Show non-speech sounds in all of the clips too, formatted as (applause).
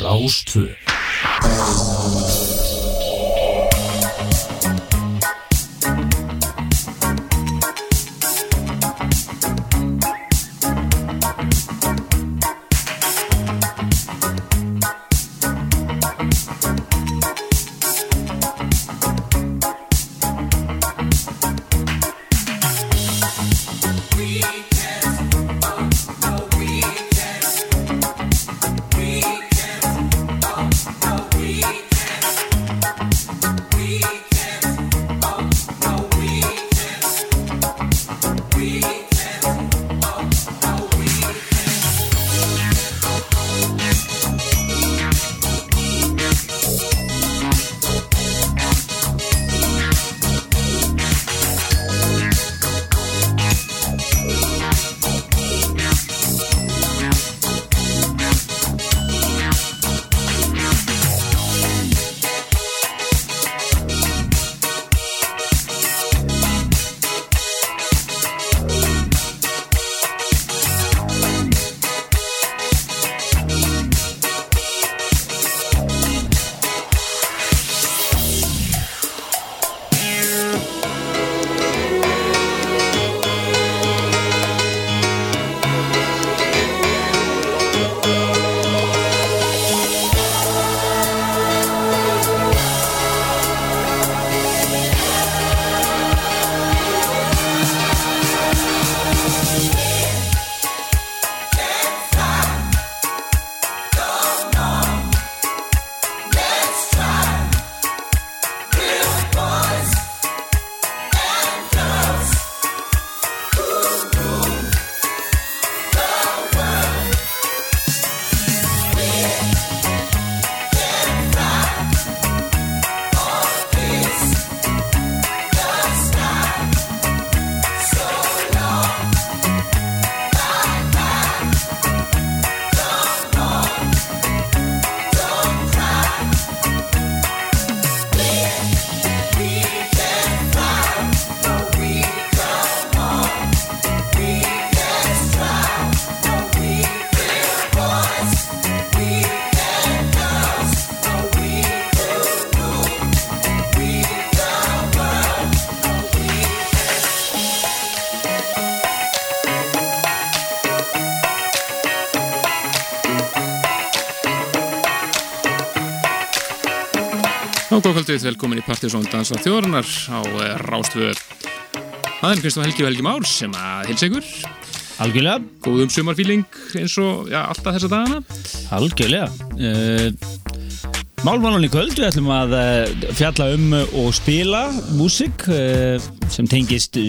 Rástfjörn Rástvö Góðkvöldið, velkomin í Partíson Dansa þjóðarnar á eh, Rástvö aðeins Kristofn Helgi og Helgi Már sem að hilsa ykkur. Algjörlega. Góðum sumarfíling eins og já, alltaf þessa dagana. Algjörlega. Uh, Málvannan í kvöld við ætlum að uh, fjalla um og spila músik uh, sem tengist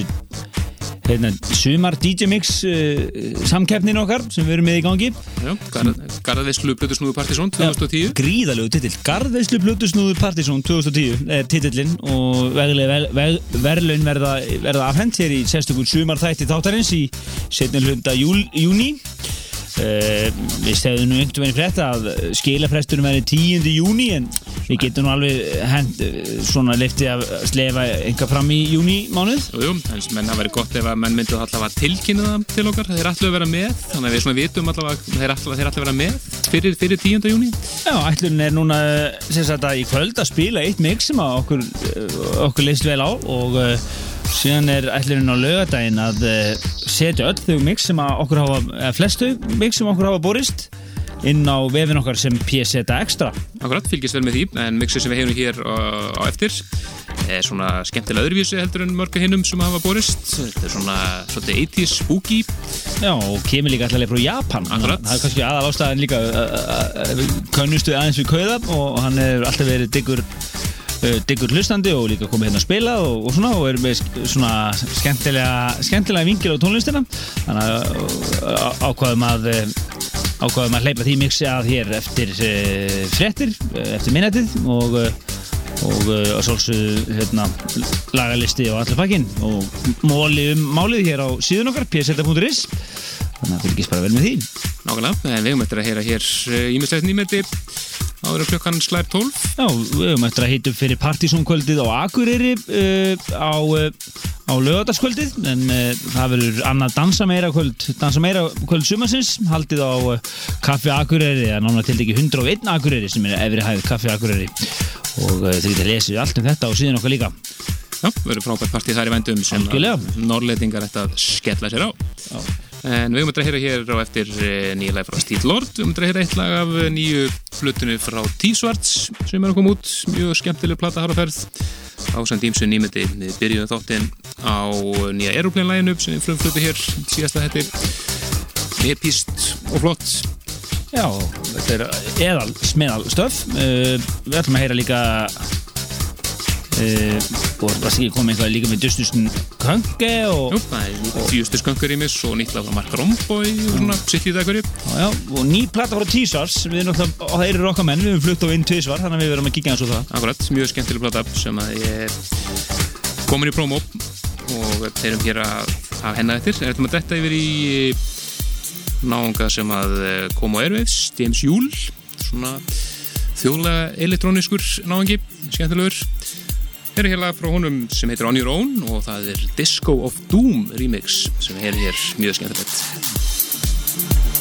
hérna, sumar DJ Mix samkeppnin okkar sem við erum með í gangi Garðveislu Plutusnúður Partíson 2010 Gríðalegu titill. Garðveislu Plutusnúður Partíson 2010 er titillin og verðlaun verða, verða afhengt hér í sérstökun sumar þætti þáttarins í setnil hunda júni Uh, við segðum nú einhvern veginn frétta að skilafrestunum verið 10. júni en við getum nú alveg hend svona liftið að slefa einhver fram í júni mánuð. Jú, þannig að menn hafa verið gott ef að menn myndið allavega tilkynna það til okkar. Þeir ætlu að vera með, þannig að við svona vitum allavega þeir ætlu að vera með fyrir, fyrir 10. júni Já, ætlun er núna sem sagt að í kvöld að spila eitt mix sem okkur, okkur leist vel á og síðan er ætlurinn á lögadaginn að setja öll þau mix sem okkur hafa, eða flestu mix sem okkur hafa borist inn á vefin okkar sem PSETA Extra. Akkurat, fylgist vel með því, en mixu sem við hefum hér á, á eftir er svona skemmtilega öðruvísi heldur en mörgu hinnum sem hafa borist. Þetta er svona svolítið 80's spooky. Já, og kemur líka alltaf frá Japan. Akkurat. Það er kannski aðal ástæðan líka kannustu aðeins við Kauðab og hann hefur alltaf verið diggur diggur hlustandi og líka komið hérna að spila og, og svona og er með svona skemmtilega, skemmtilega vingil á tónlistina. Þannig að ákvaðum að ákvaðum að hleypa því mixi að hér eftir uh, frettir, eftir minnættið og og að svolsögðu hérna, lagalisti og allir pakkin og móli um málið hér á síðun okkar pseta.is þannig að fylgjast bara vel með því. Nákvæmlega, en við höfum eftir að heyra hér ímislegt nýmeti. Áður klukkan slær 12 Já, við höfum eftir að hýttu fyrir partysónkvöldið á Akureyri uh, á, uh, á lögataskvöldið en uh, það verður annað dansa meira kvöld dansa meira kvöld sumarsins haldið á Kaffi Akureyri eða nána til dæki 101 Akureyri sem er efri hæð Kaffi Akureyri. Og þið getur lesið allt um þetta og síðan okkar líka. Já, verður frábært partí þar í vendum sem norrleitingar ætti að skella sér á. Já. En við höfum að heyra hér á eftir eh, nýja lag frá Steel Lord. Við höfum að heyra eitt lag af eh, nýju flutinu frá T-Swarts sem er að koma út. Mjög skemmtileg plata harfaferð á samt ímsu nýmyndi Við byrjum þáttinn á nýja Aeroplane-læginu sem við frumflutu hér síðasta þetta Epist og flott. Já, þetta er eðal smeðal stöf uh, við ætlum að heyra líka og það sé ekki komið eitthvað líka með Dustusn Könge og, Jú, það er tíustu skankur í mis og nýtt lag frá Mark Romboy og svona sitt í það hverju? Já, já, og ný plata frá T-Sars. Erum og það eru okkar menn, við erum flutt á inn tvisvar, þannig að við verum að kíkja eins og það. Akkurat, mjög skemmtileg plata sem að ég er komin í promo og erum hér að hafa hennar eftir. Ætlum að detta yfir í náunga sem að eh, koma á Airwaves, James Júl, svona þjóðlega elektróniskur náungi, skemmtilegur. Hér er hér lag frá honum sem heitir On Your Own og það er Disco of Doom remix sem er hér mjög skemmtilegt.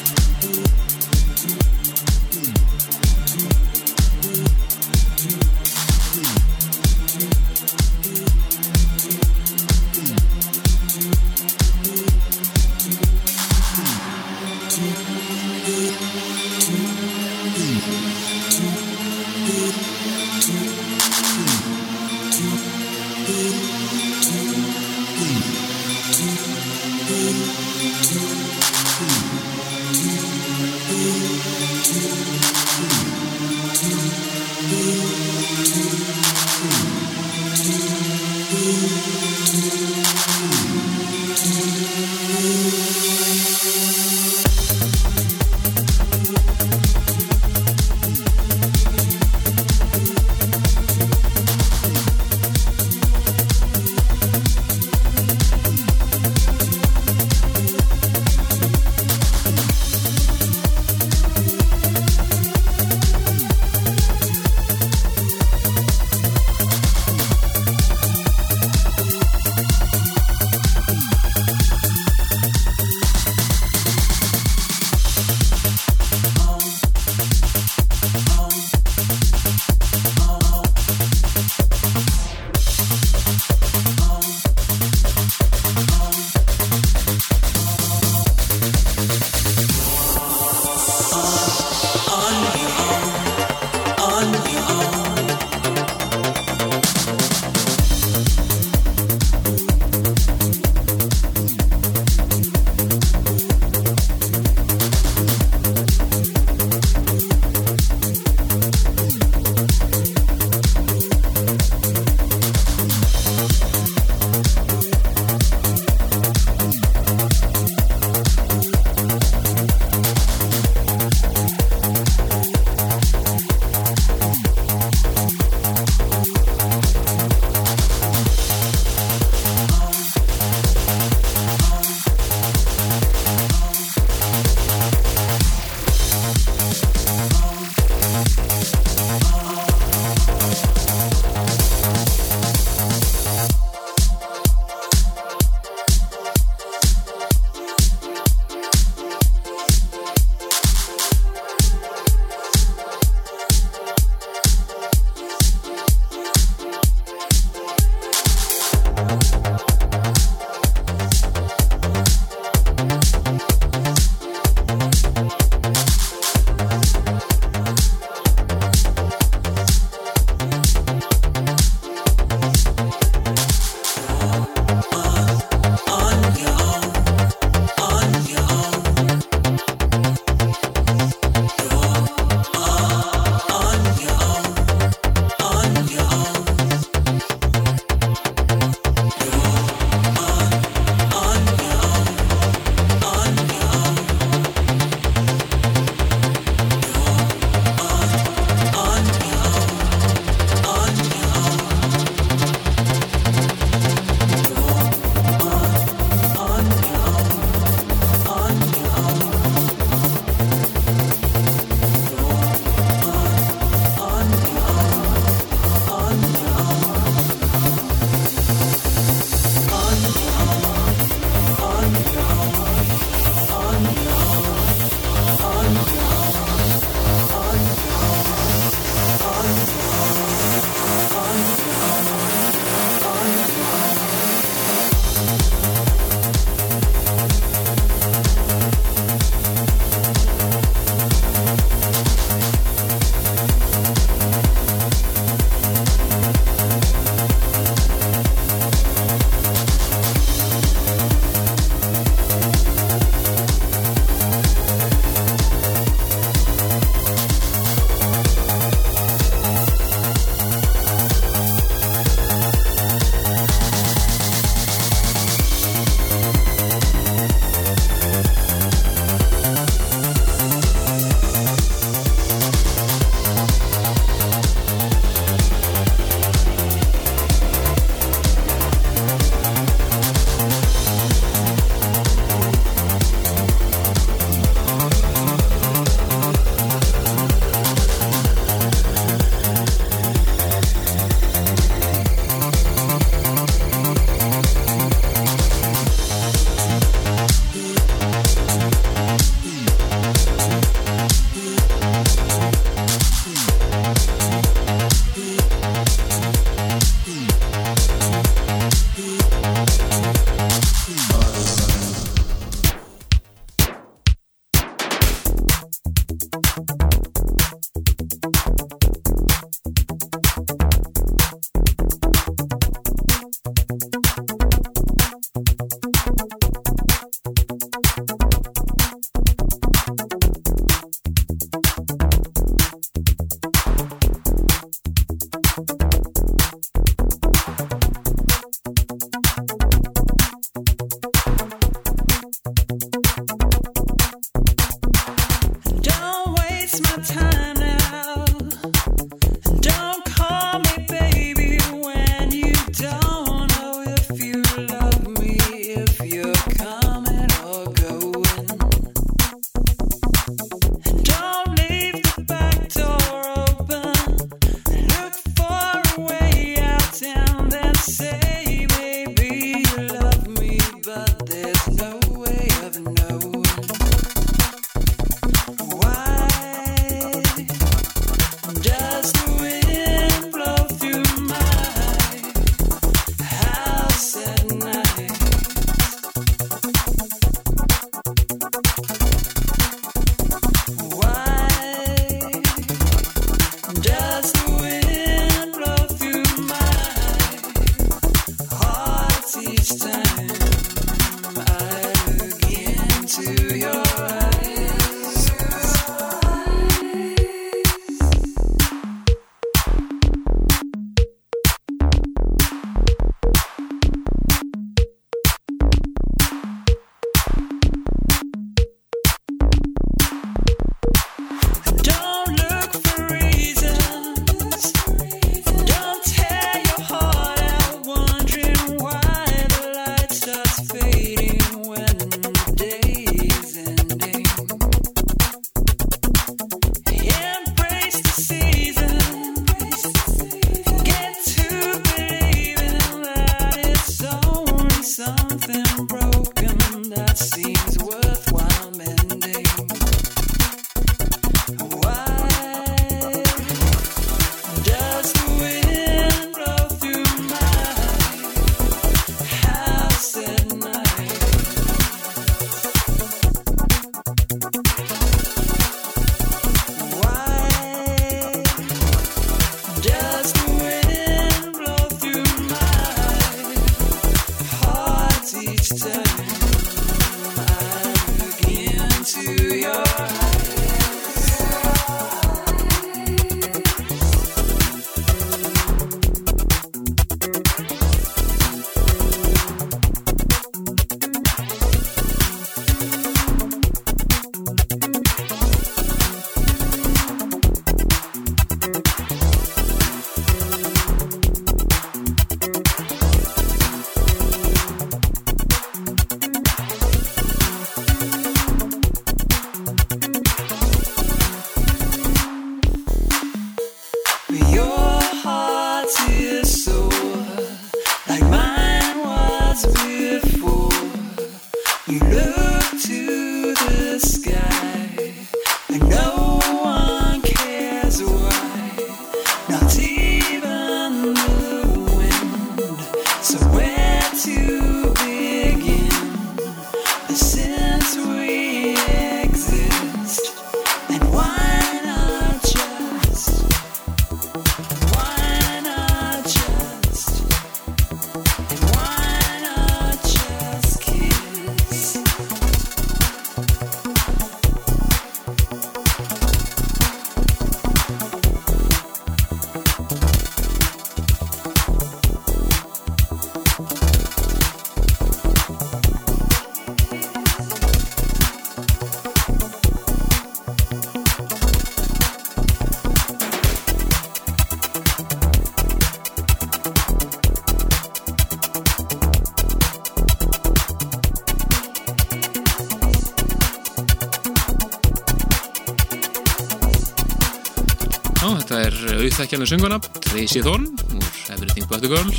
Auðþækjanlega sönguna. Tracy Thorn úr Everything But The Girl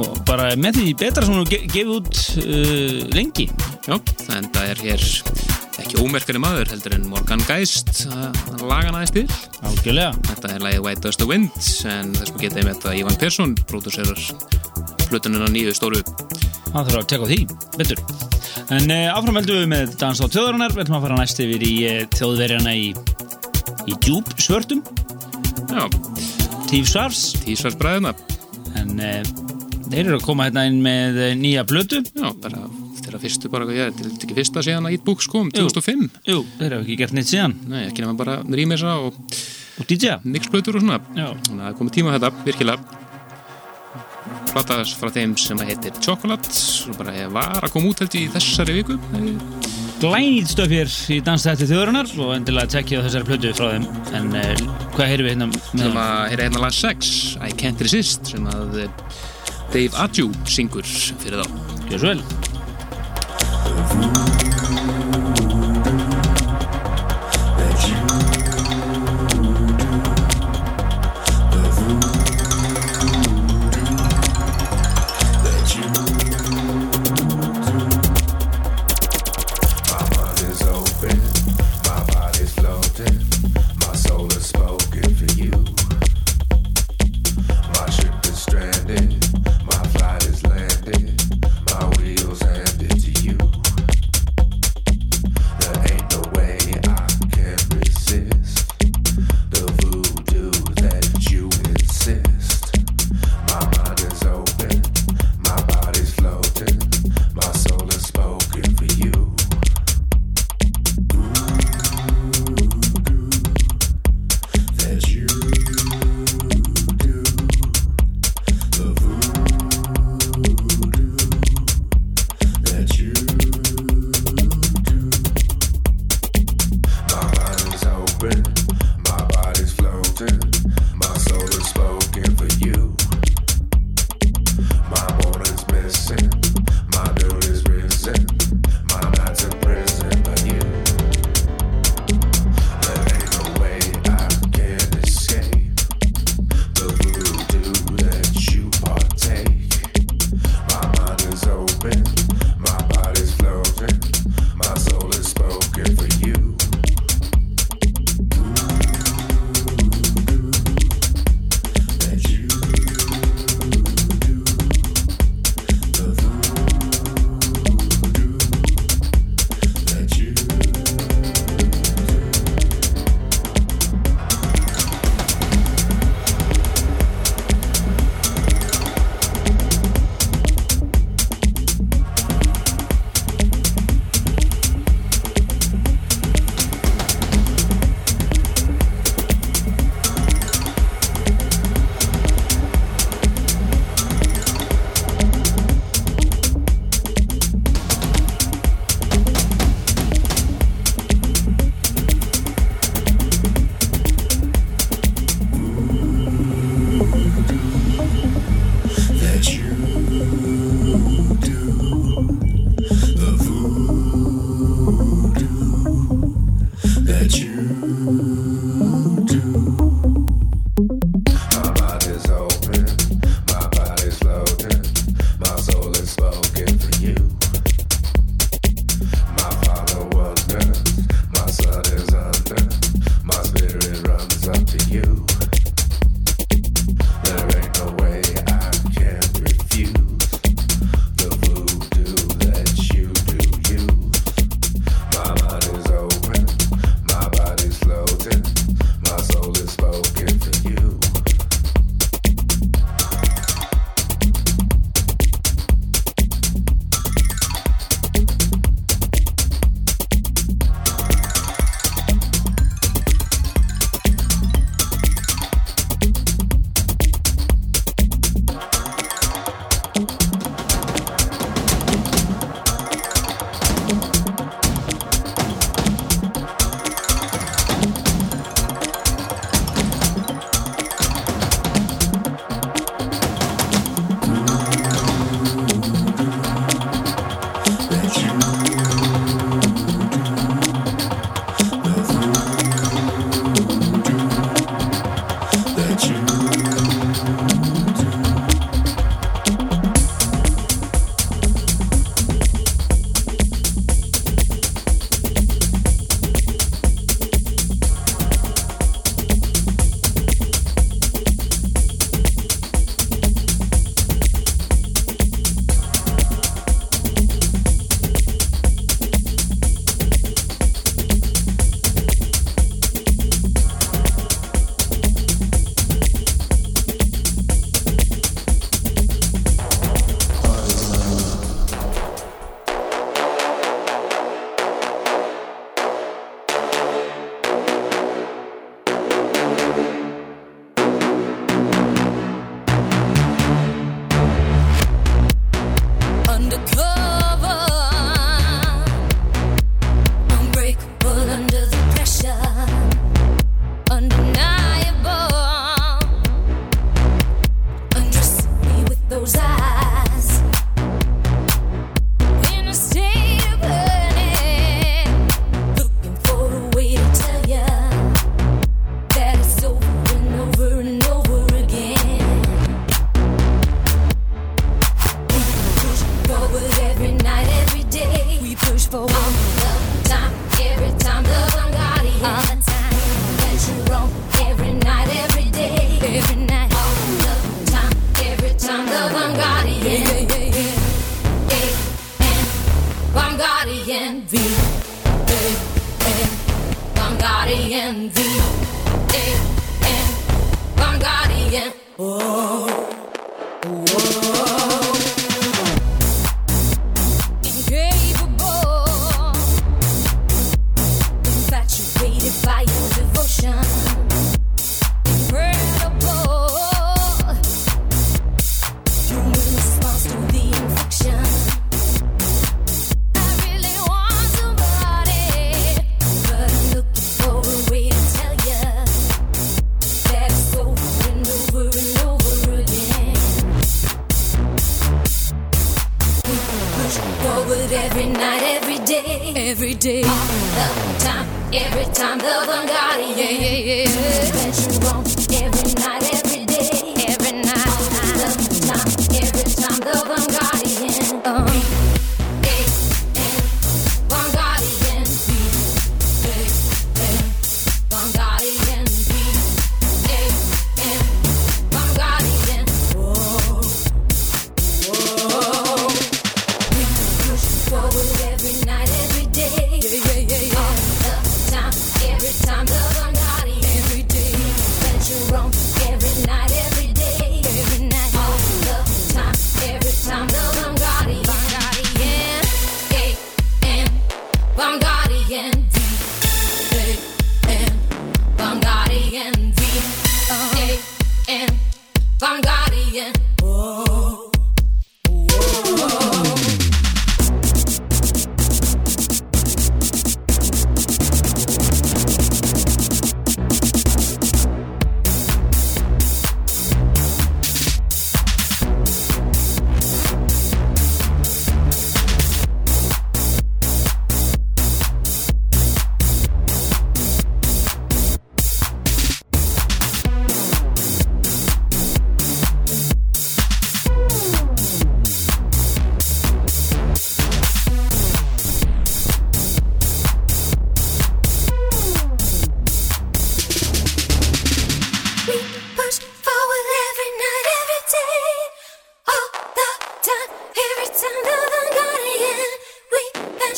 og bara með því betra sem hún ge gefið út uh, lengi. Já, en það er hér ekki ómerkari maður heldur en Morgan Geist að laga næst til. Algjörlega. Þetta er lagið White Dust The Wind en þess að geta ég með þetta Ivan Persson pródúserar flutunina nýju stóru. Það þurfa að teka á því, betur. En uh, áfram heldum við með Dans á tjóðarinnar Við ætlum að fara næst yfir í uh, þjóðverjana í, í djúb svörtum Tíf Svars tísvarsbræðina En uh, þeir eru að koma hérna inn með uh, nýja blötu Já, bara þeirra fyrstu bara, ég er ekki fyrsta síðan að Eatbooks kom, 2005 Jú, þeir eru ekki gert neitt síðan. Nei, ekki nema bara rýmesa og Og DJ mixplötur og svona. Þannig að það komið tíma þetta, virkilega. Platas frá þeim sem að heitir Chocolate og bara var að koma út held í þessari viku glænýtt stöf hér í Dansstætti þjóðarinnar og endilega tekja þessari plötu frá þeim. En uh, hvað heyrum við hérna sem með að heyra hérna lag 6 I Can't Resist sem að eh, Dave Adju syngur fyrir þá. Gjör svo vel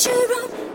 Jerome.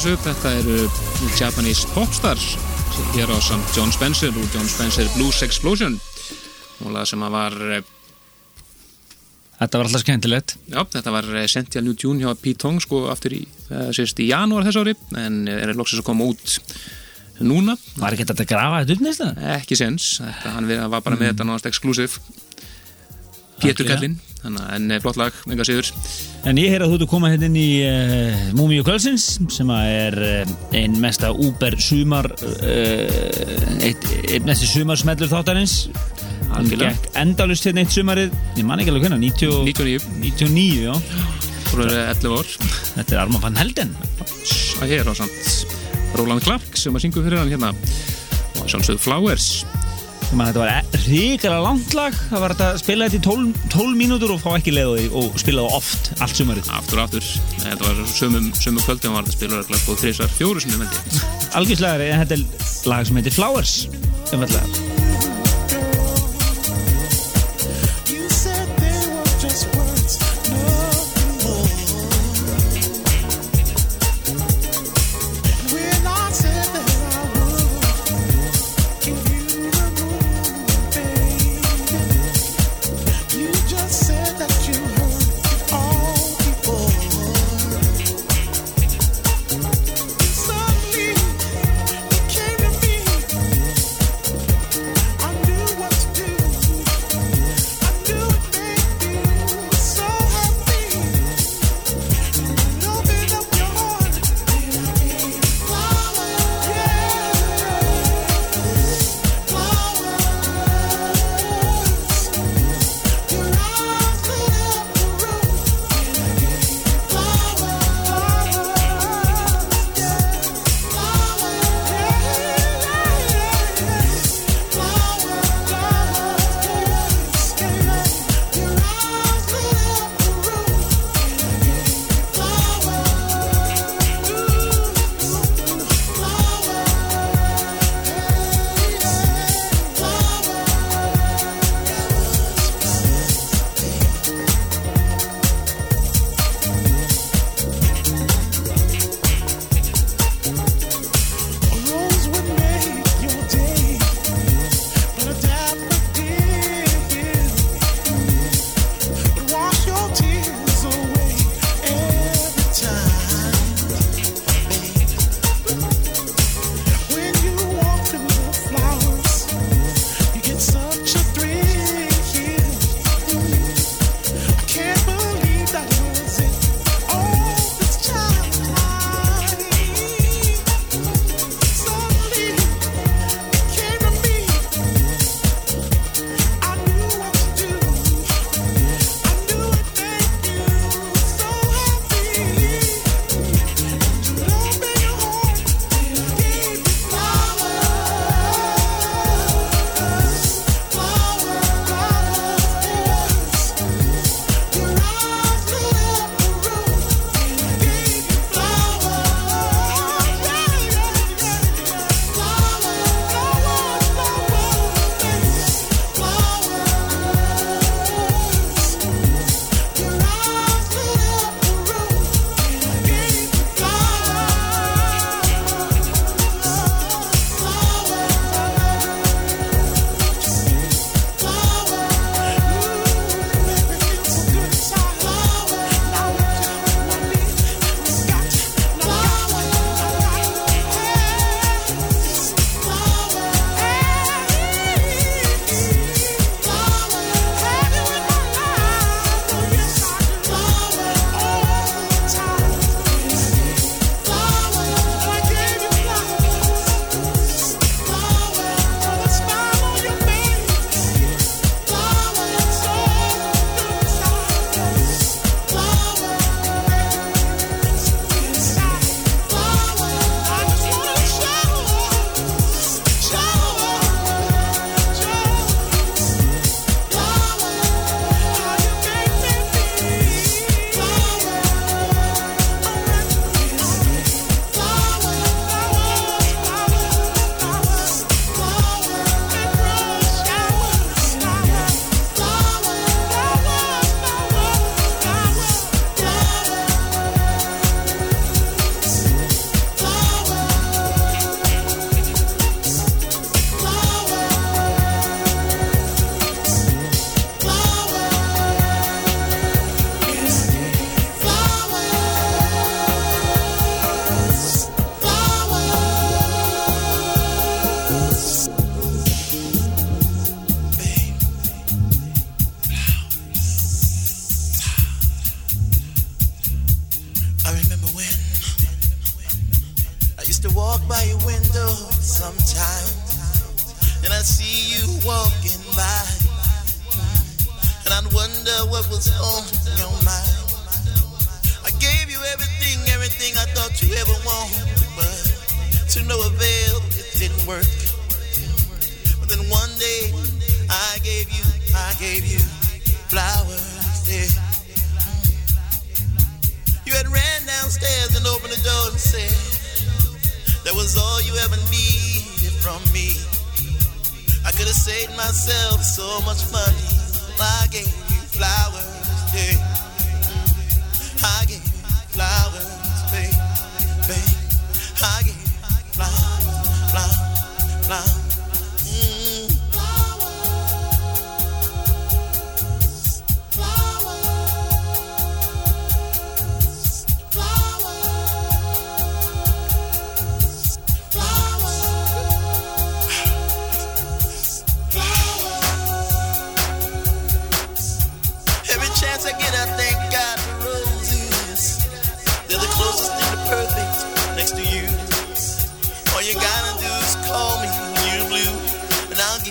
Þessu. Upp, þetta eru Japanese Popstars hér á samt John Spencer og John Spencer Blues Explosion. Og það sem að var eh, Þetta var alltaf skemmtilegt. Já, þetta var eh, sent í að New Tune hjá Pete Tong sko aftur í, það sést í janúar þess ári en er loksins að koma út núna, Var ekki þetta að grafa þetta upp næsta? ekki sens þetta, hann var bara með þetta náðast exclusive Pétur. Kallinn. En eh, flott lag, enga síður En ég heyr að þú ert að koma hérna inn í uh, Múmiu Kvölsins sem er uh, ein mesta Uber sumar uh, eitt mesti sumarsmellur þáttarins. Hann gekk endalust hérna eitt sumarið. Ég man ekki alveg hvernig, 90 99, 99 já. þú eru 11 ár. Þetta er Arman van Helden. Að hér á samt Roland Clark sem að syngu fyrir hann hérna. Og sjálfsögðu Flowers Man, þetta var ríkala langt lag. Það var þetta að spila þetta í 12, 12 mínútur og fá ekki leið á því og spila það oft allt sumarið. Aftur og aftur. Þetta var sömum, sömum kvöldi hann var að spila örugglega sko þrísar fjóru sinni vendi algjörlega en þetta er lag sem heitir Flowers. Umfallega You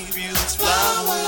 give you.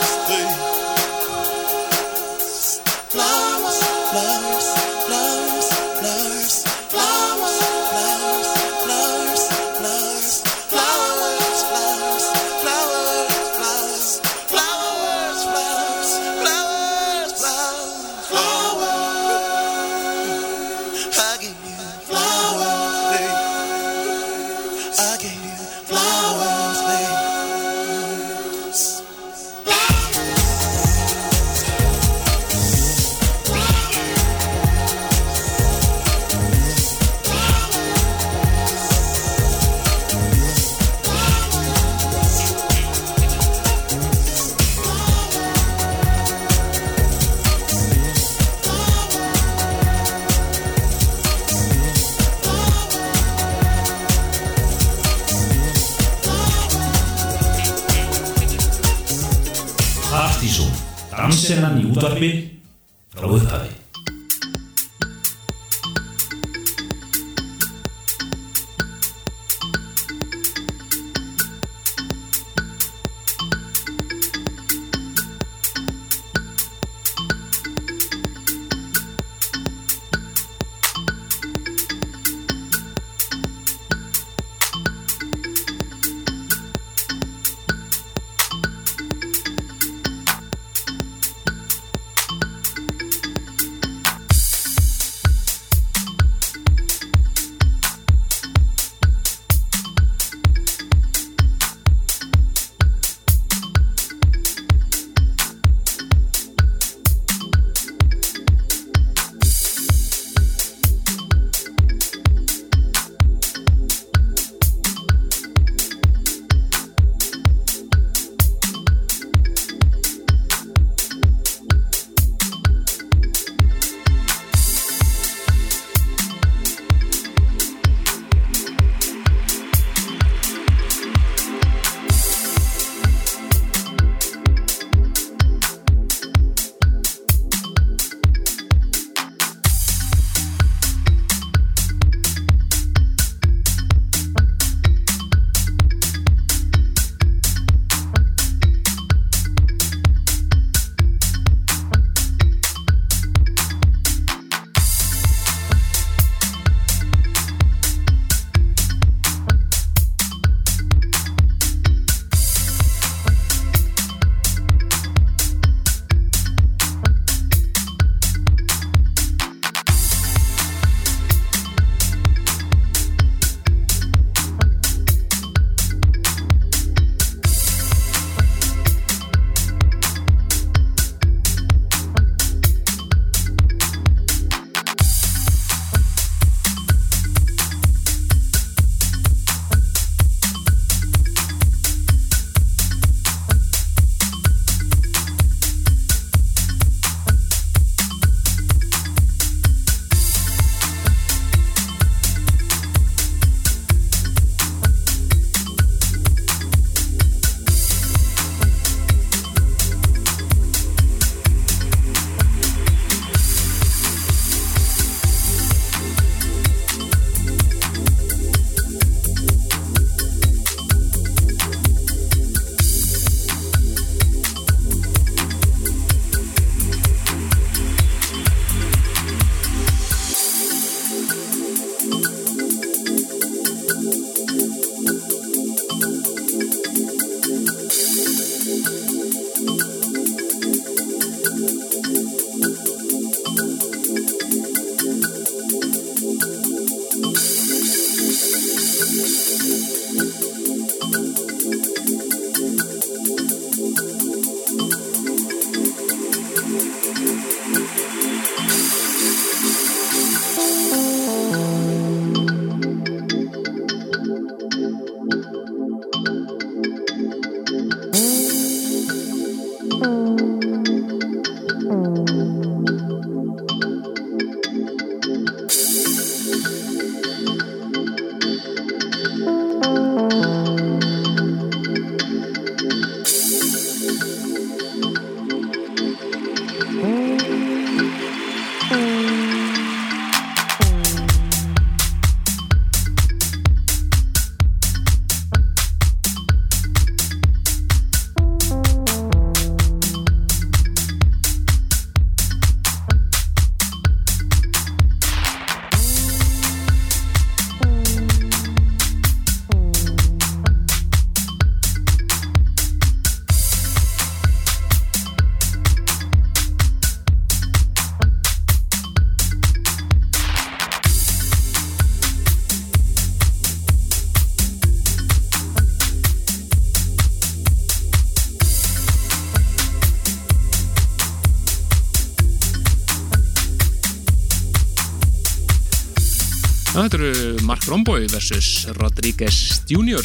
Romboy versus Rodriguez Jr.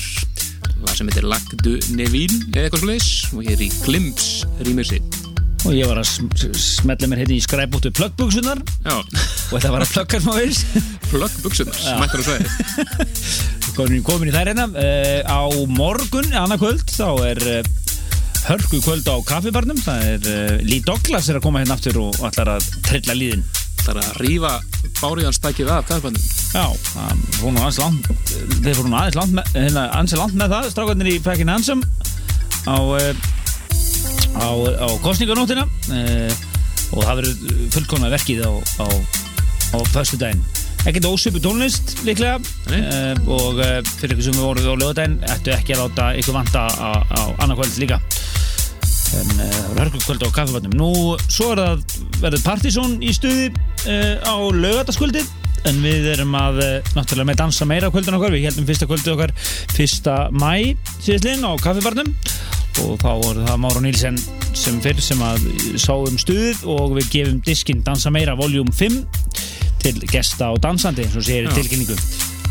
Það sem heitir Lac du Neville eða eitthvað svoleiðis og hér í Glimps rýmursi. og ég var að sm- smetla mér hérna í skræbúttu pluggbuksunar Já, og þetta var að plugga smá veist (laughs) plögg buksunar, mættur á sveið. komin, komin í þær hérna uh, á morgun, annarkvöld þá er uh, hörku kvöld á kaffibarnum það er uh, Lee Douglas er að koma hérna aftur og ætlar að trilla líðin Það er að rífa báriðanstækið af kaffibannum. Já, það fór nú aðeins langt þeir fór nú aðeins langt með, hérna, aðeins langt með það strákarnir í Pekkin Hansum á, uh, á, á kostninganóttina uh, og það verður fullkomna verkið á, á, á föstu daginn ekkert ósöpu tónlist líklega Nei. uh, og fyrir ykkur sem við voruð á lögadaginn ættu ekki að láta ykkur vanta á, á annarkvöld líka. En það verður hörkukvöld á kaffebarnum nú, svo er það verður Partizón í stuði á lögadagskvöldið en við erum að uh, náttúrulega með dansa meira á kvöldin okkar, við heldum fyrsta kvöldið okkar fyrsta mæ síðastlinn á kaffibarnum. Og þá er það Mára Nílsen sem fyrir sem að sáum stuðið og við gefum diskinn Dansa meira voljúm 5 til gesta og dansandi eins og í Já. tilkynningu.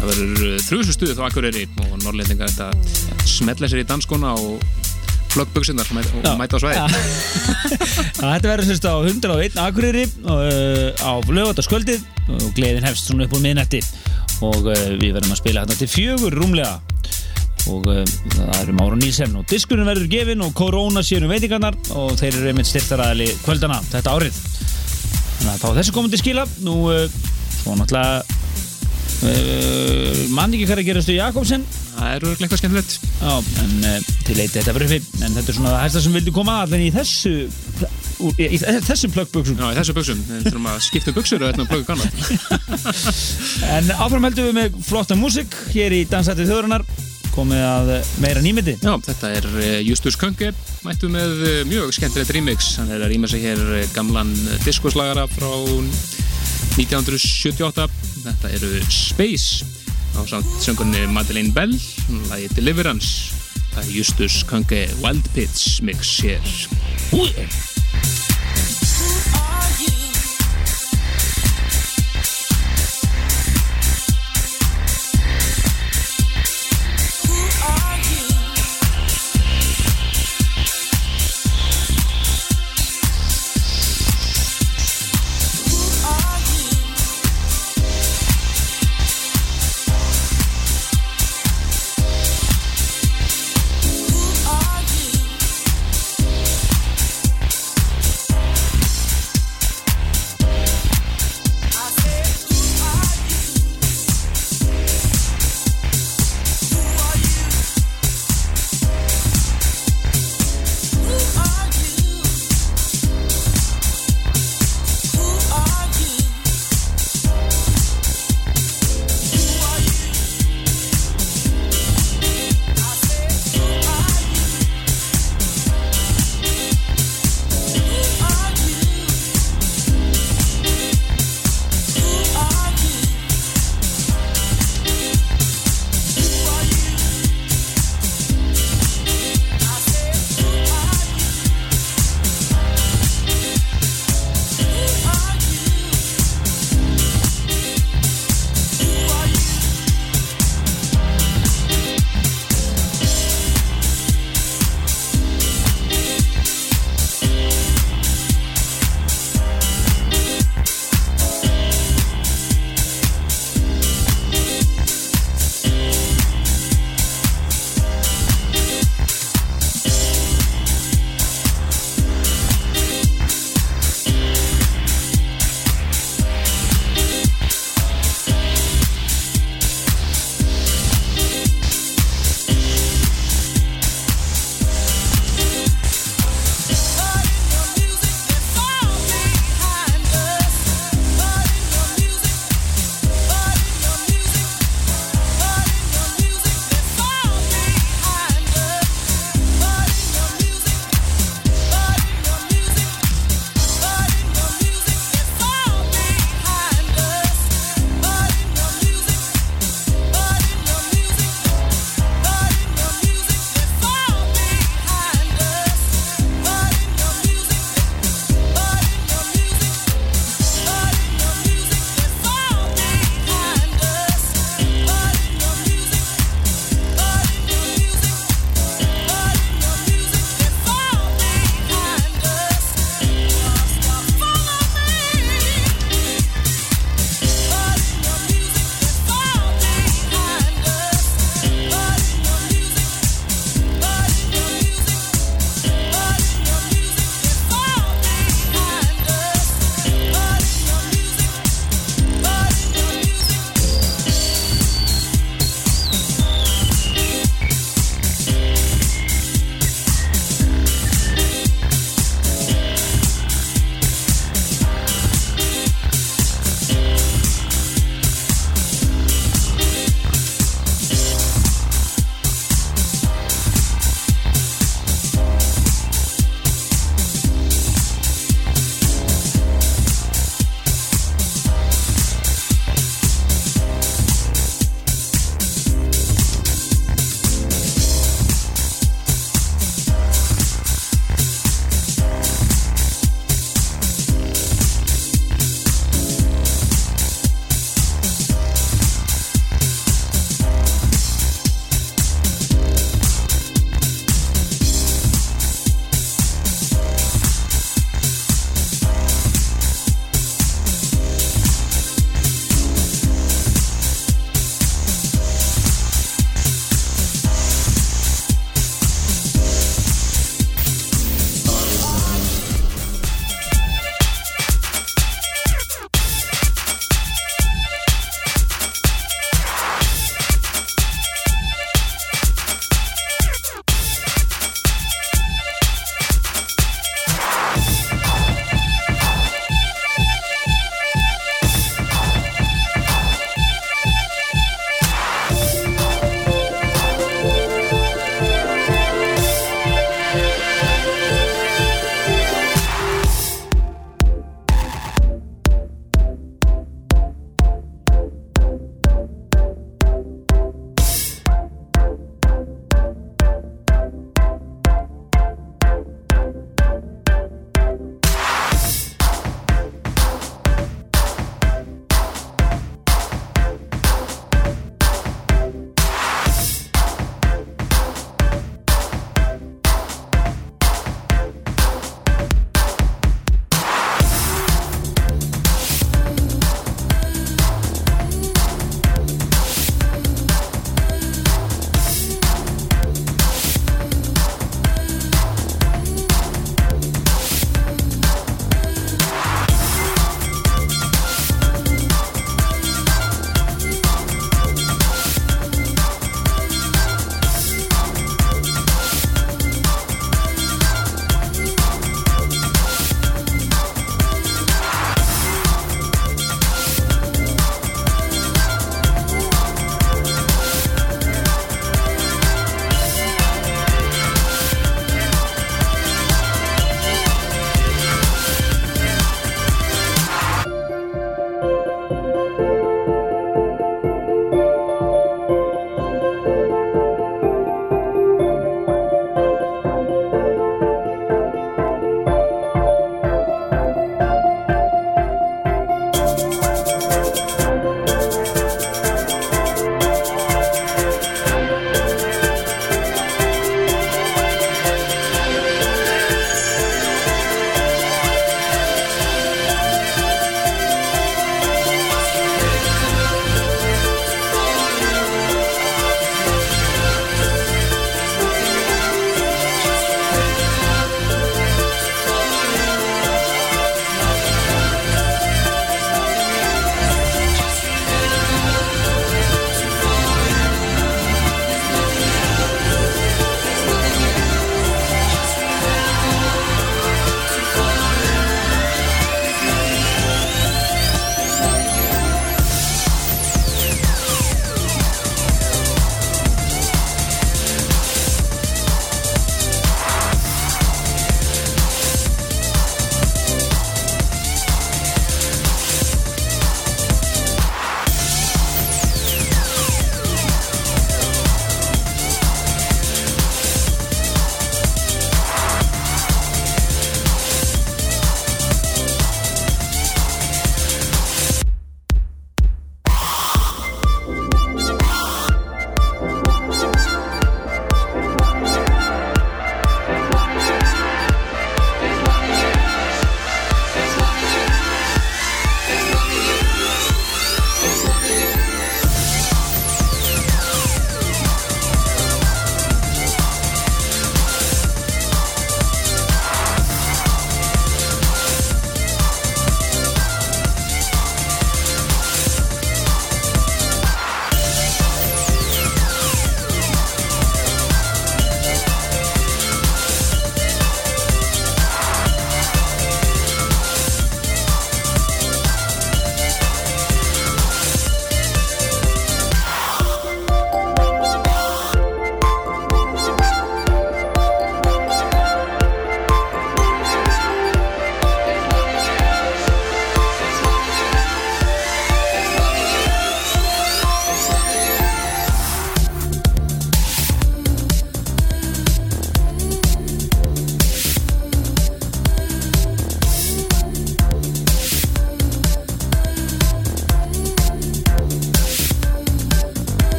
Það verður þrjúsu stuði þá Akureyri og Norrlendingar þetta smetla sér í danskona og plögg buksunar og mæta- á. (laughs) Já. Þetta verður sérst á 101 Akureyri uh, á lögataskvöldið og gleðin hefst svona upp úr miðnætti. Og uh, við verðum að spila hérna til fjögur rúmlega. Og uh, það eru Mára Nílsen og diskurinn verður gefin og Korona séu um veitingarnar og þeir eru einmitt styrtaræðali kvöldana þetta árið. Þannig að þá þessu komandi skila nú uh, svo náttúrulega uh, mann ekki að gerast í Jakobsen Það er örugglega eitthvað skemmtilegt. Já, en uh, til leiti þetta verður uppi en þetta er svona það hægsta sem vildi koma allir í þessu úr, í, þessum plöggbuksum Já, í þessu buksum. Við þurfum að skipta buksur og þetta með plöggu kannan. (laughs) en áfram heldum við með flotta músik hér í Dansætti þjóðrunar komið að eh, meira nýmyndi Já, þetta er eh, Justus Könge, mættu með eh, mjög skemmtilegt remix. Hann er að rýma sig hér eh, gamlan diskoslagara frá 1978. Þetta eru Space á samt söngunni Madeleine Bell, lagi Deliverance. Það er Justus Könge Wild Pits mix hér. Who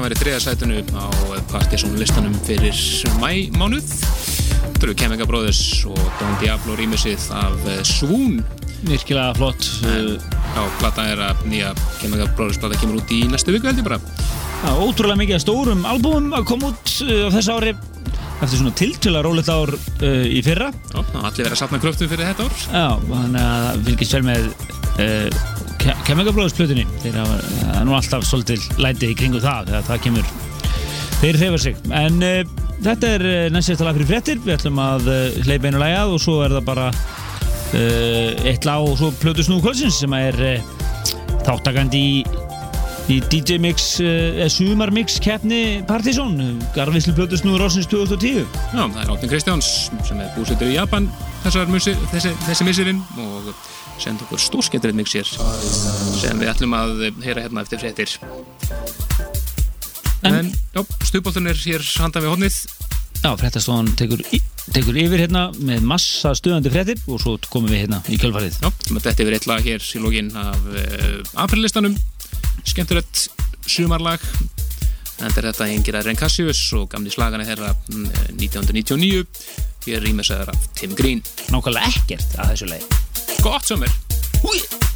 sem í þriða sætunu á Partisan listanum fyrir mæmánuð eru Chemical Brothers og Don Diablo rýmisið af eh, Swoon. Virkilega flott. Uh, Já, plata er að nýja Chemical Brothers plata kemur út í næstu viku held ég bara. Já, ótrúlega mikið stórum albúmum að koma út uh, á þessu ári eftir svona tiltöla rólegt ár uh, í fyrra. Já, allir verið að safna kröftum fyrir þetta ár. Já, þannig að það fylgist vel með uh, Plötunni þeir hafa nú alltaf svolítið læti í kringu það þegar það kemur. Þeir hreyfa sig. En uh, þetta er uh, næst sérsta lag fyrir fréttir. Við ætlum að uh, hleypa einu lagi að og svo er það bara eitt lag og svo plötu snúðu kvöldsins sem er þáttakandi í í DJ Mix, uh, sumarmix keppni Partizón, garfislu plötu snúður ársins 2010 Já, það er Áttin Kristjáns sem er búsettur í Japan þessar musir, þessi, þessi misirinn og senda okkur stórskemmtilegt mixir sem við ætlum að heyra hérna eftir fréttir. En- já, stuðbóltun er hér handan við hodnið Já, fréttastofan tekur, tekur yfir hérna með massa stuðandi fréttir og svo komum við hérna í kjölfarið. Já, þetta er yfir eitt lag hér í lógin af uh, aprillistanum. Skemmtilegt sumarlag. En þetta hengir að Ren Cassius og gamli slagana þeirra mm, 1999 hér rýmisæðar af Tim Green. Nákvæmlega ekkert að þessu leið. got him it.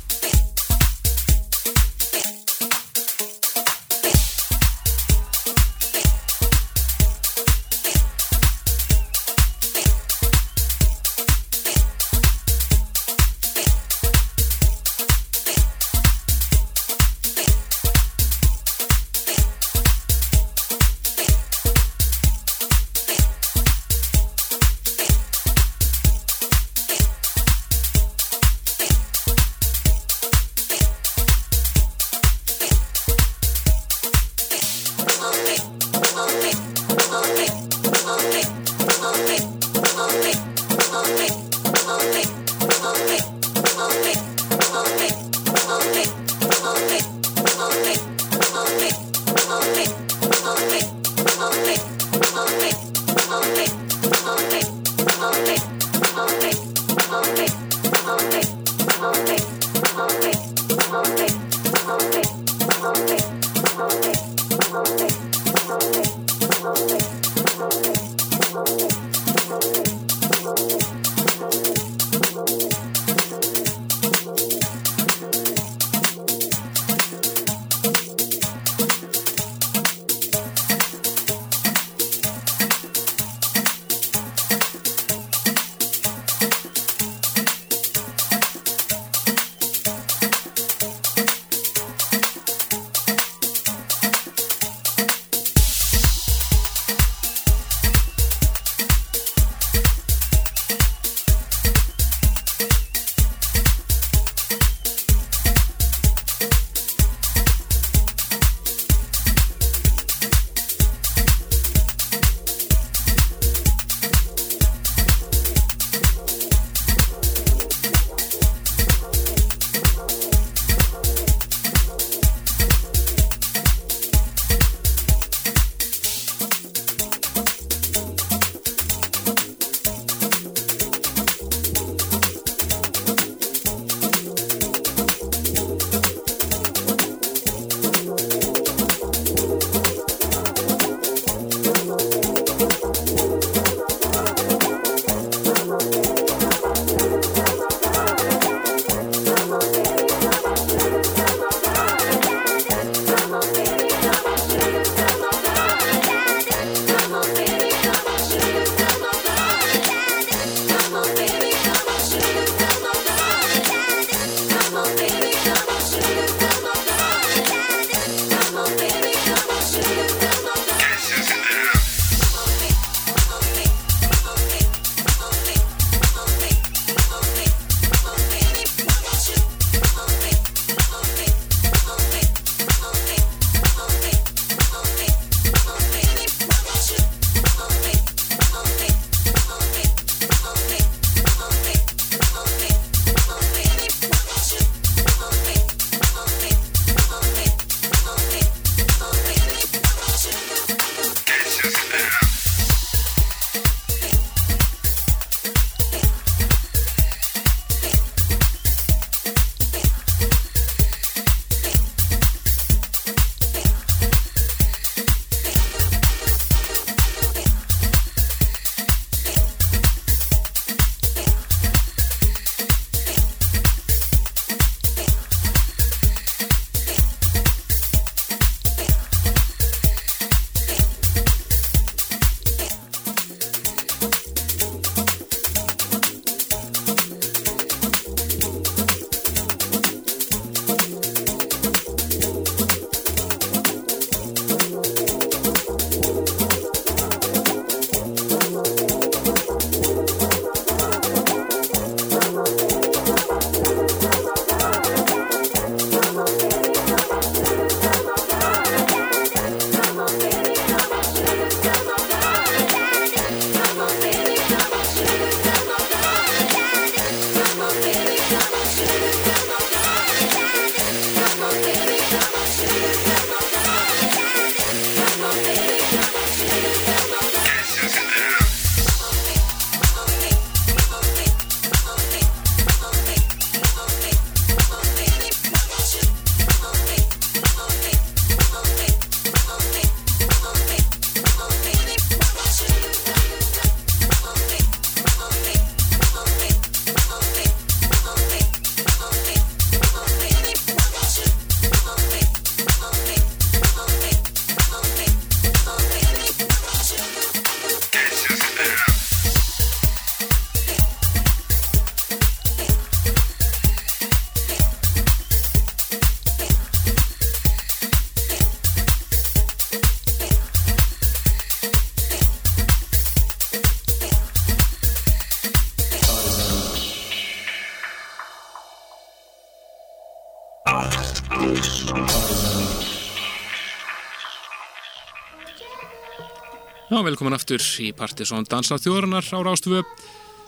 Velkomin aftur í Partisón Dansa þjóðurnar á Rástvö.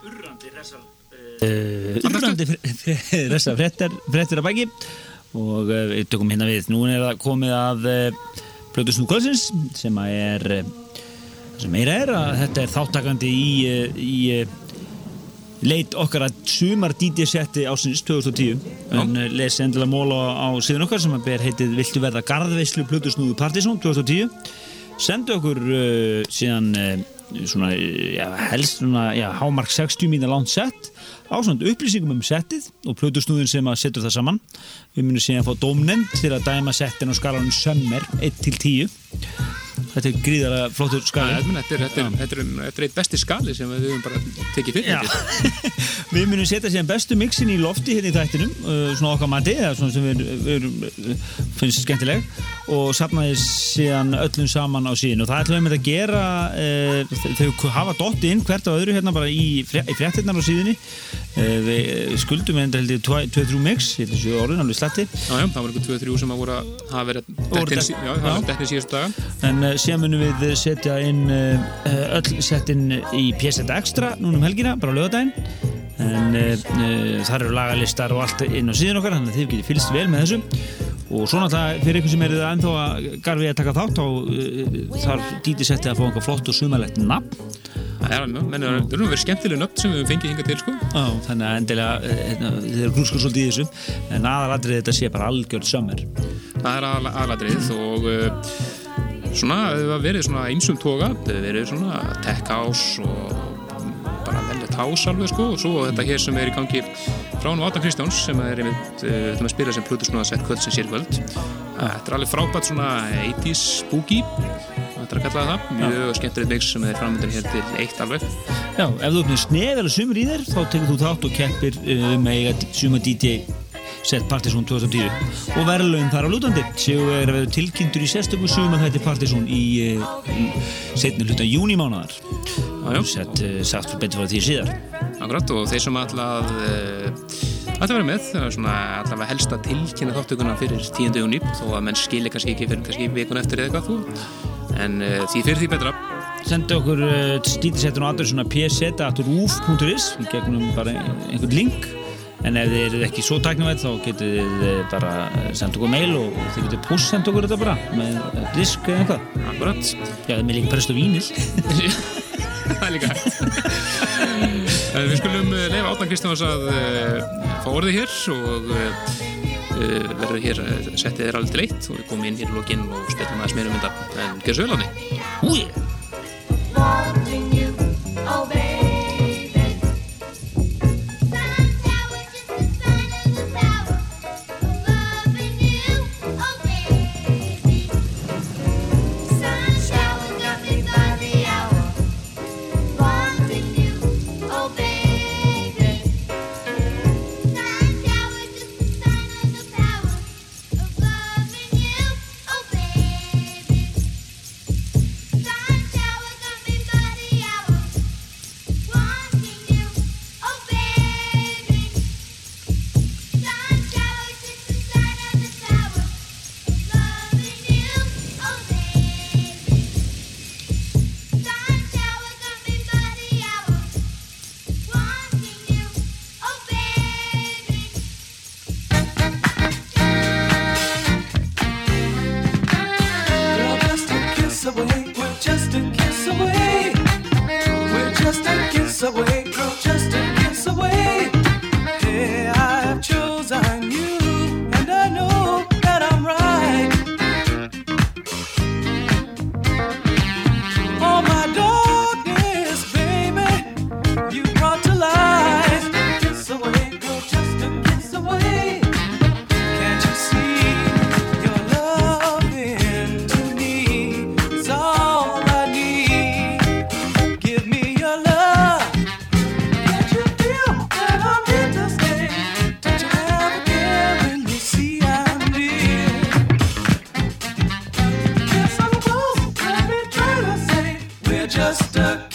Urrandi ressa frettir, frettir að bæki og uh, við tökum hérna við. Nú er það komið að uh, Plötusnú Kvölsins sem að er uh, sem meira er að þetta er þáttakandi í, uh, í uh, leit okkar að sumar DJ-setti ásins 2010 en uh, lesi endilega móla á síðan okkar sem að ber heitið Viltu verða garðveislu Plötusnúðu Partisón 2010 sendu okkur uh, síðan uh, svona, já, helst svona, já, hámark 60 mínu langt sett á svona upplýsingum um settið og plötusnúðin sem að setur það saman. Við munum síðan fá dómnend til að dæma settin á skalanum sömmer 1 til 10 þetta er gríðarlega flottur skali. Þetta er, þetta er, þetta er, þetta er eitt besti skali sem við höfum bara tekið fyrir. (laughs) Við munum setja síðan bestu mixin í lofti hérna í þættinum uh, svona okkar mati, eða svona sem við, við erum, uh, finnst skemmtileg og sapnaði síðan öllum saman á síðan og það ætlum við að gera uh, þau hafa dotti inn hvert á öðru hérna bara í, fre í fréttinnar á síðunni. Uh, við skuldum enda held ég 2-3 mix, ég held þessu orðin alveg slatti Já, já, það var einhver 2-3 sem að voru að hafa verið Voru dettin, dett- sí- já, það já. var dettin síðustu daga. En uh, síðan munum við setja inn öll settin í PSZ Extra núna um helgina, bara lögadaginn en þar eru lagalistar og allt inn á síðan okkar þannig að þið getið fylgst vel með þessu og svona það fyrir ykkur sem er það ennþá að garfið að taka þátt þá uh, þarf dítið settið að fá einhver flott og sumalegt nafn. Það er alveg, menn, það er nú verið skemmtileg nöfn sem við fengið hingað til, sko. Á, þannig að endilega uh, hérna, þið eru grúskur svolítið í þessu. En aðalatrið þetta sé bara algjörð sömmer Það er aðal- aðalatrið og svona, það hefur verið svona einsum toga, það hefur verið svona tech house og velið house alveg, sko, og svo þetta hér sem er í gangi frá hann Vátan Kristjáns sem er einmitt, uh, þetta með að spila sem Plutusnúða sett kvöld sem sér kvöld. Þetta er alveg frábært svona 80s spooky, þetta er að kalla það, mjög skemmtilegt mix sem er framöndir hér til eitt alveg. Já, ef þú opnir snef eða sumur í þér þá tekur þú þátt og keppir uh, með eiga suma DJ set Partizón 2010 og verðlaun þar á lútandi. Séu er að vera tilkynntur í sérstökum suma þetta Partizón í, uh, í setni hluta júnimánaðar sett uh, sagt fyrir betur frá því síðar. Akkurat og þeir sem alltaf að vera með, er allavega helst að tilkynna þáttökuna fyrir 10. júni þó að menn skilja kannski ekki fyrir kannski vikun eftir eða eitthvað þú. En uh, því fyrir því betra. Sendu okkur uh, stítisettun og aður svona pseta.ruf.is í gegnum bara einhvern link en ef þið eru ekki svo tæknavætt þá getur þið bara senda okkur mail og, þið getur post senda okkur þetta bara með uh, disk eða eitthvað. Akkurat. Já, með líka prest og vínil (laughs) það er líka hægt. En Við skulum uh, leifa Átnan Kristjáns að uh, fá orðið hér og verður hér settið er alveg til eitt og við komum inn hér í lokinn og spilum aðeins meira um þetta. En gerð svo vel á því Úi just a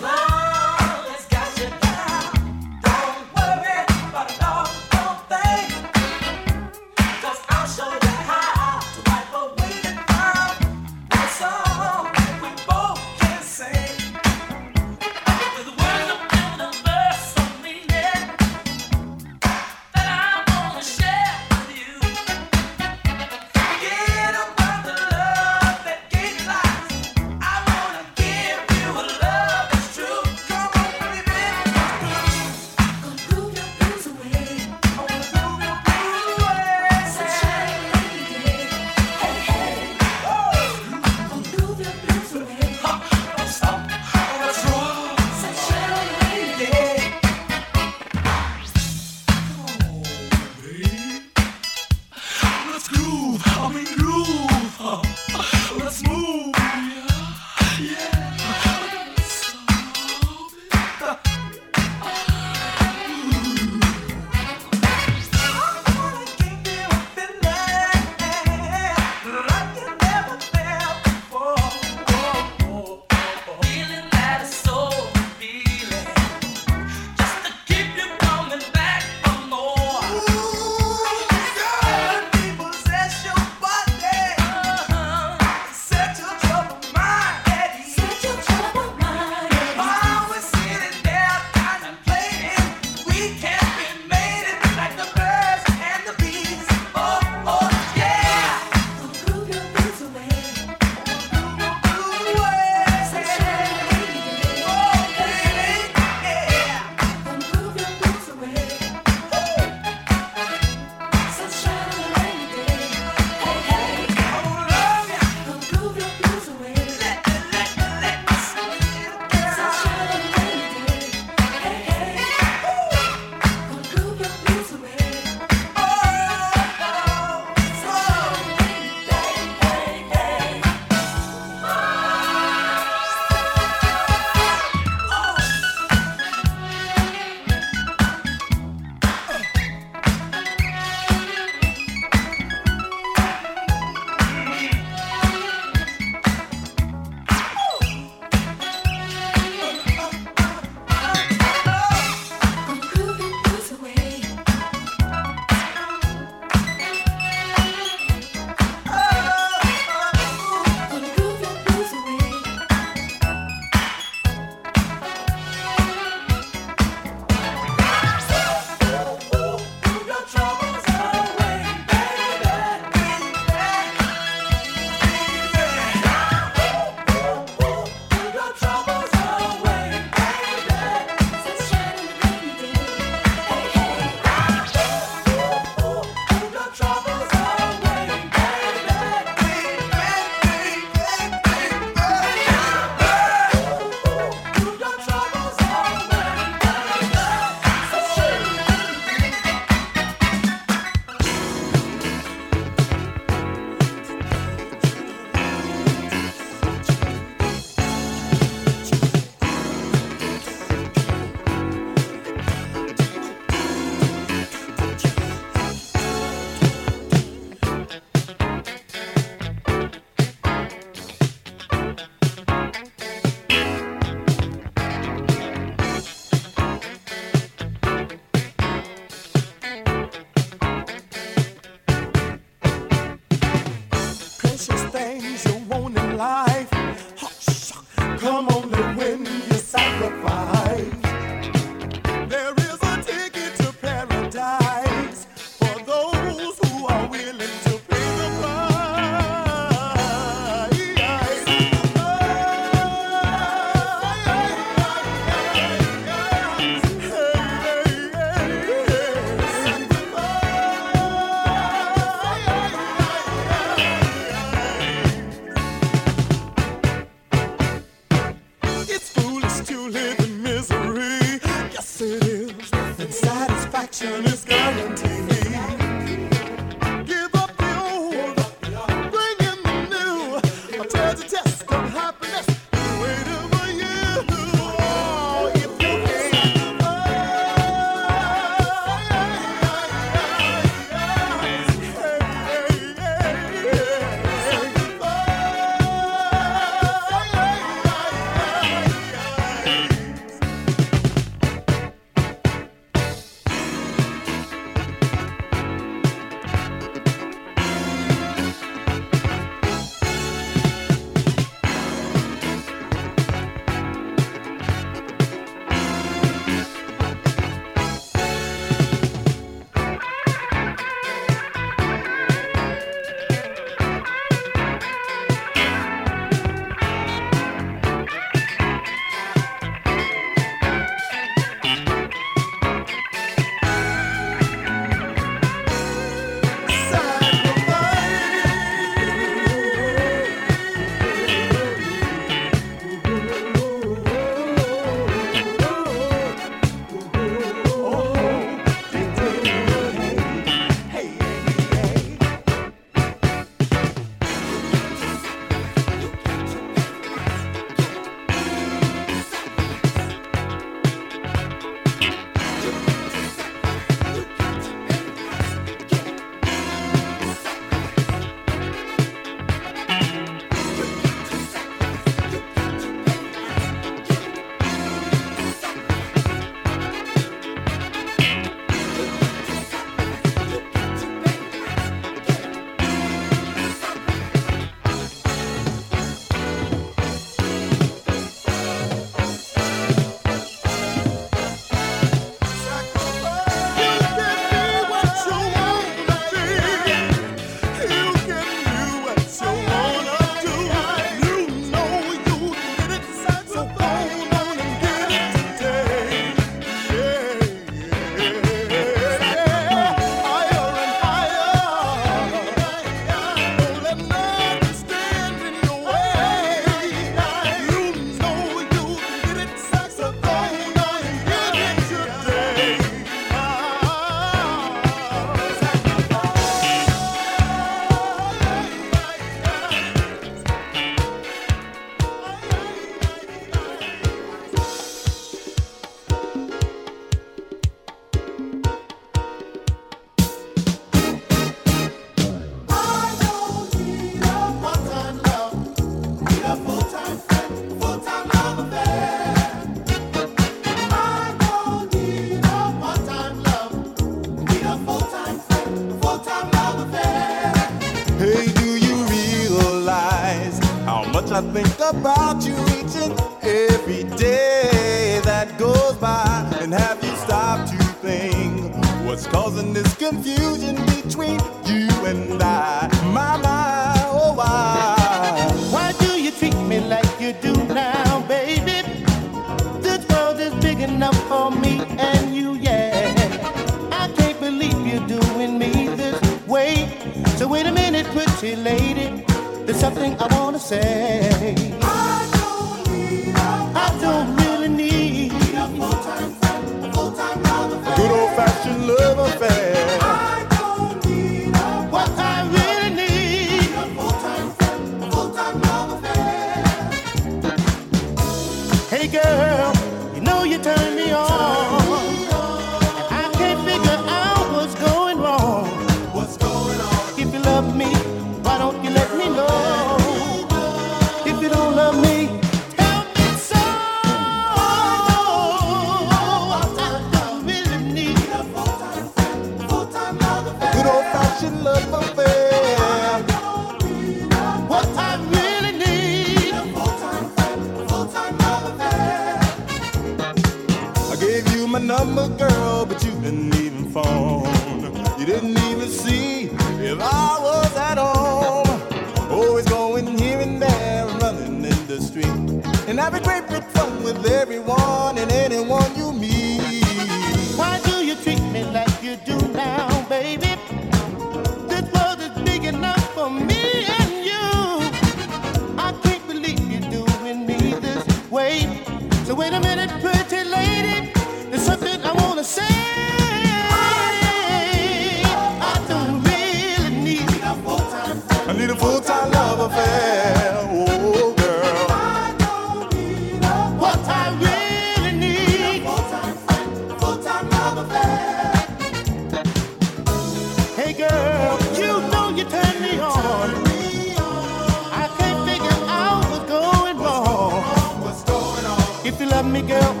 girl,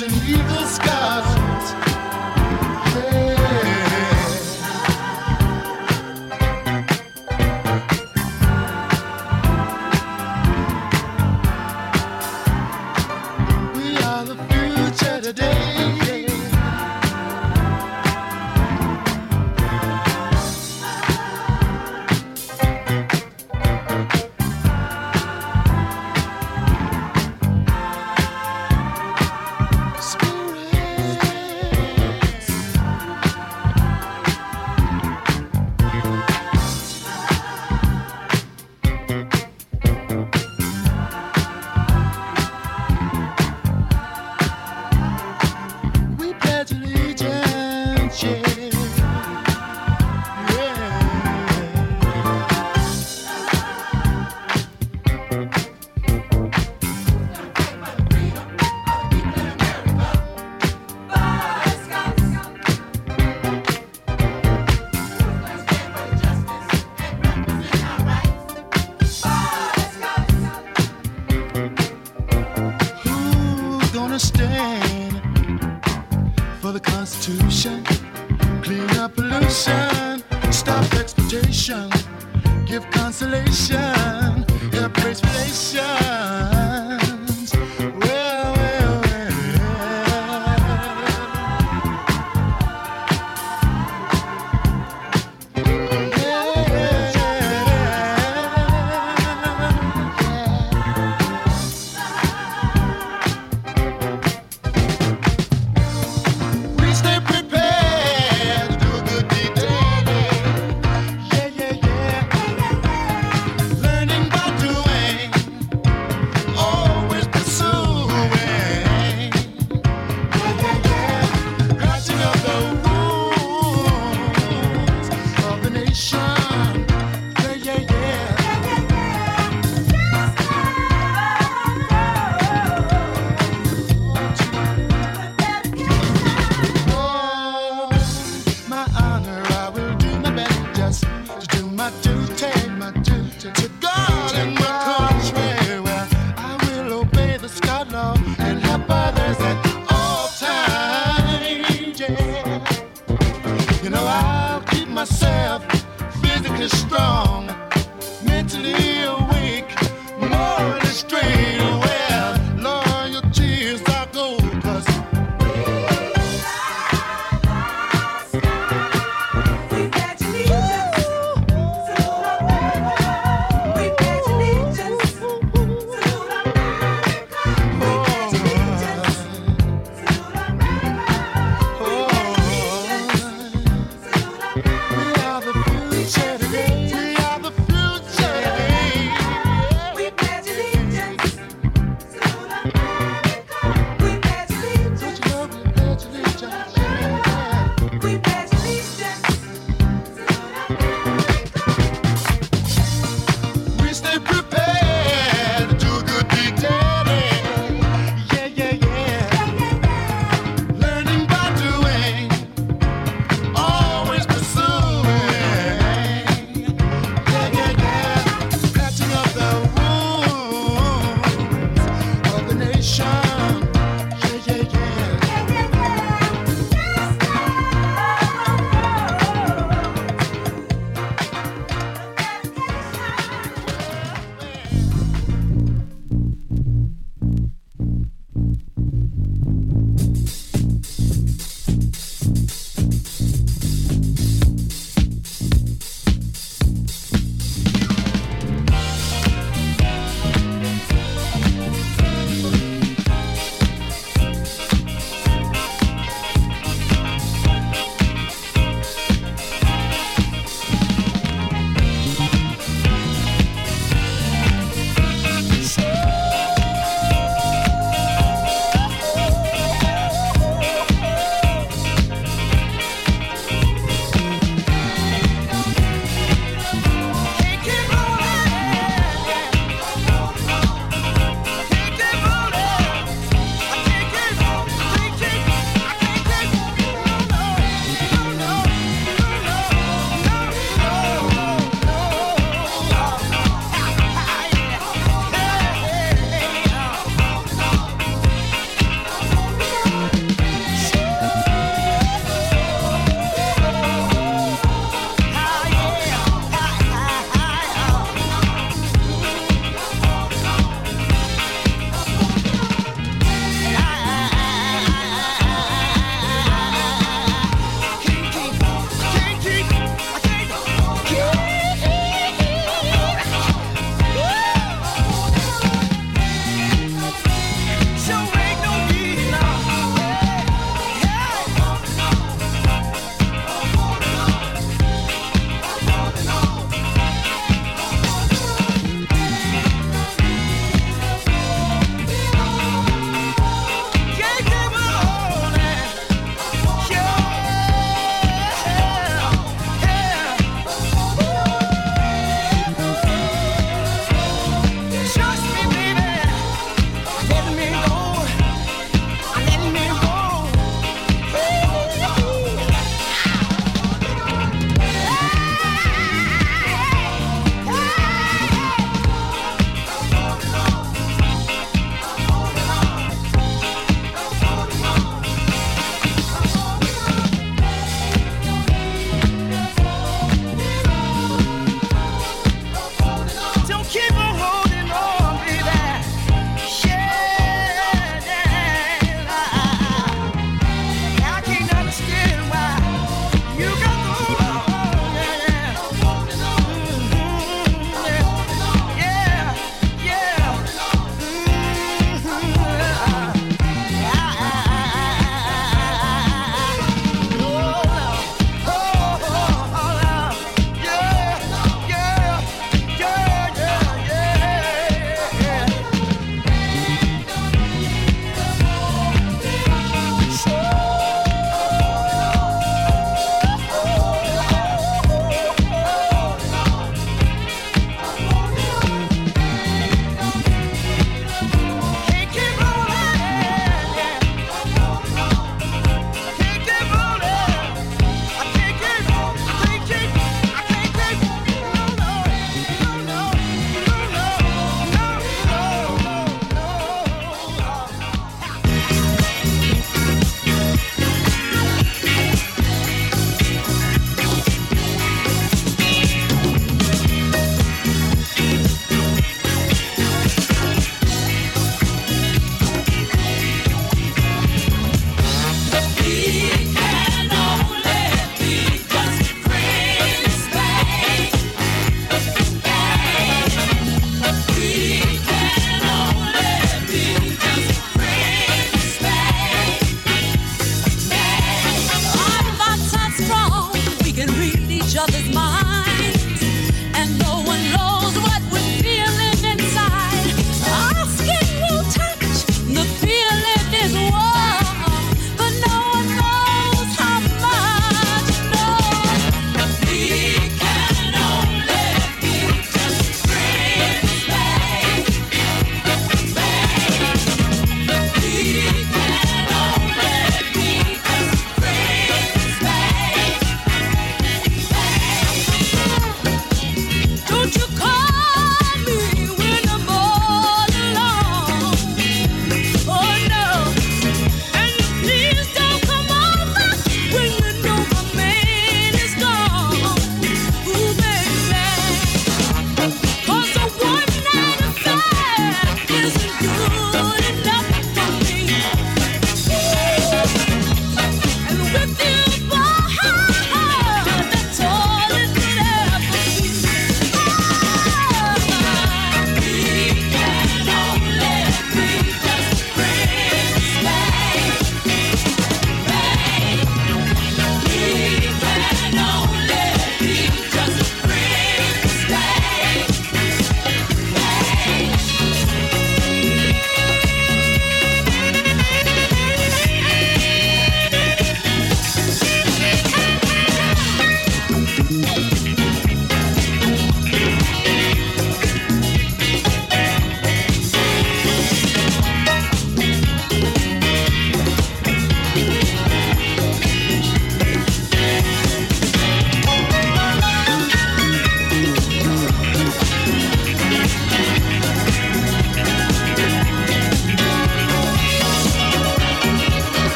and eagle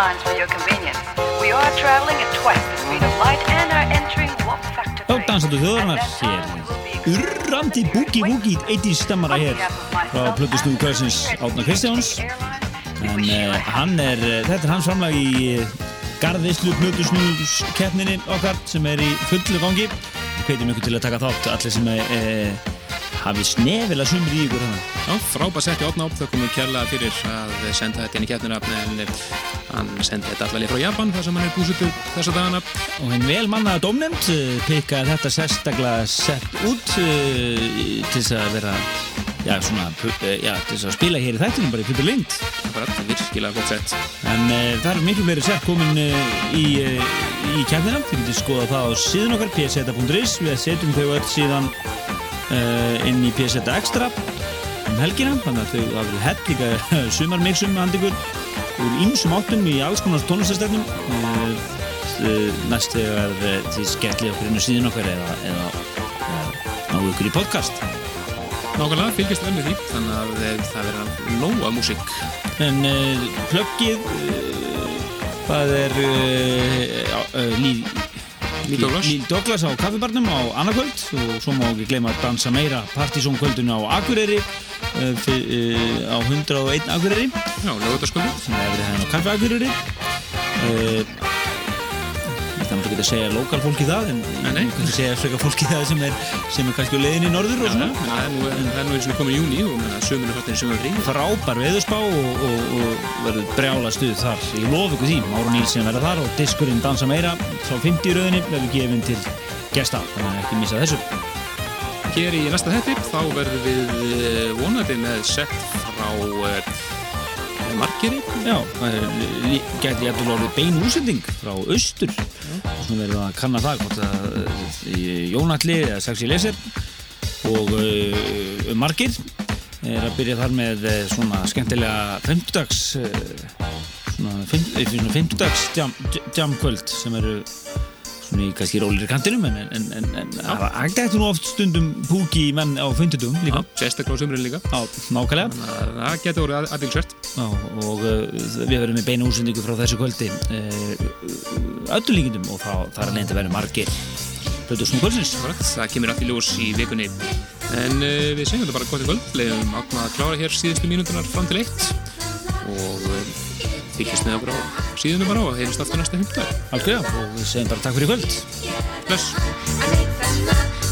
signs for your convenience. We are traveling at twice the speed of light and are entering warp factor Já, dansandu þjóðarinnar. hér Urrandi búki búki 80 stemmara hér. frá plötustu kvöldsins Átna Kristjáns. en uh, hann er, uh, þetta er hans framlag í uh, garðislu plötusnús keppninni okkar sem er í fullu gangi. Hvetjum ykkur til að taka þátt allir sem uh, hafi snefilega sumir í ykkur hana. Já, frábæð sett í opna upp, það komið kjærlega fyrir að senda þetta inn í keppnina en eh, hann sendi þetta allavega frá Japan þar sem hann er búsutur þessa dagana og hinn vel mannaða domnefnd uh, pikkaði þetta sérstaklega sett út í- til þess að vera já, svona, uh, já, til þess að spila hér í þættinum bara í fullu lengd Akkurat, virkilega gott sett En uh, það er miklu fleiri sett komin uh, í, uh, í kemdina. Þið getur skoða það á síðan okkar, pseta.is. Við setjum þau öll síðan inn í pseta extra um helgina. Þannig að þau verið hett líka sumarmixum með handikur úr ýmsum áttum í alls konar tónlistastefnum. Uh, uh, næst þegar uh, þið skellið okkur inn á síðan okkar eða, eða, eða náðu ykkur í podcast. Nákvæmlega, fylgjast vel með því þannig að eh, það verða nóga músík En plöggið, það er Líl Líl Douglas. Á kaffibarnum á annarkvöld og svo má ekki gleyma að dansa meira partysónkvöldinu á Akureyri á 101 Akureyri Já, lögutaskvöldu sem er Ég þannig að segja lokal fólki það en kannski segja frekar fólki það sem er, sem er kannski á leiðinni í norður og svona. það er nú, það eins og komin í júni og menna, sömur er fattin í sömur frí. Frábær veðurspá og, og, og verður brjála stuð þar. Ég lof ykkur því, Máru Nílsen verður þar og diskurinn dansa meira, sá 50 í rauðinni verður gefinn til gesta þannig að ekki missa þessu. Hér í næsta hætti þá verðum við eh, vonandi með sett frá lí- gæti ég eftir orðið bein úsending frá austur. Og svona verður að kanna það uh, Jónalli eða Saxi Leser og uh, margir er að byrja þar með uh, svona skemmtilega 50-dags uh, svona, fimm, eh, svona 50-dags jam, jam kvöld sem eru svona í kannski rólir kantinum en, en, en, en það gæti nú oft stundum púki í menn á 50-dum Já, líka sérstaklega á sömurinn líka. Já, nákvæmlega. Þannig að Það getur orðið aðeinsvært Já, og uh, við verðum með beina útsendingu frá þessu kvöldi uh, öllu líkindum og þá þar að leynda verður margir Plötusnú kvöldsins. Það kemur allt í ljós í vikunni. En uh, við segjum þetta bara gott í kvöld. Leifum átna að klára hér síðustu mínútunar fram til eitt. Og fylgjast með okkur á síðunum bara og heyrjumst aftur næsta hundar Algjörða, og við segjum bara takk fyrir kvöld. Bless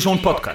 Partizón podcast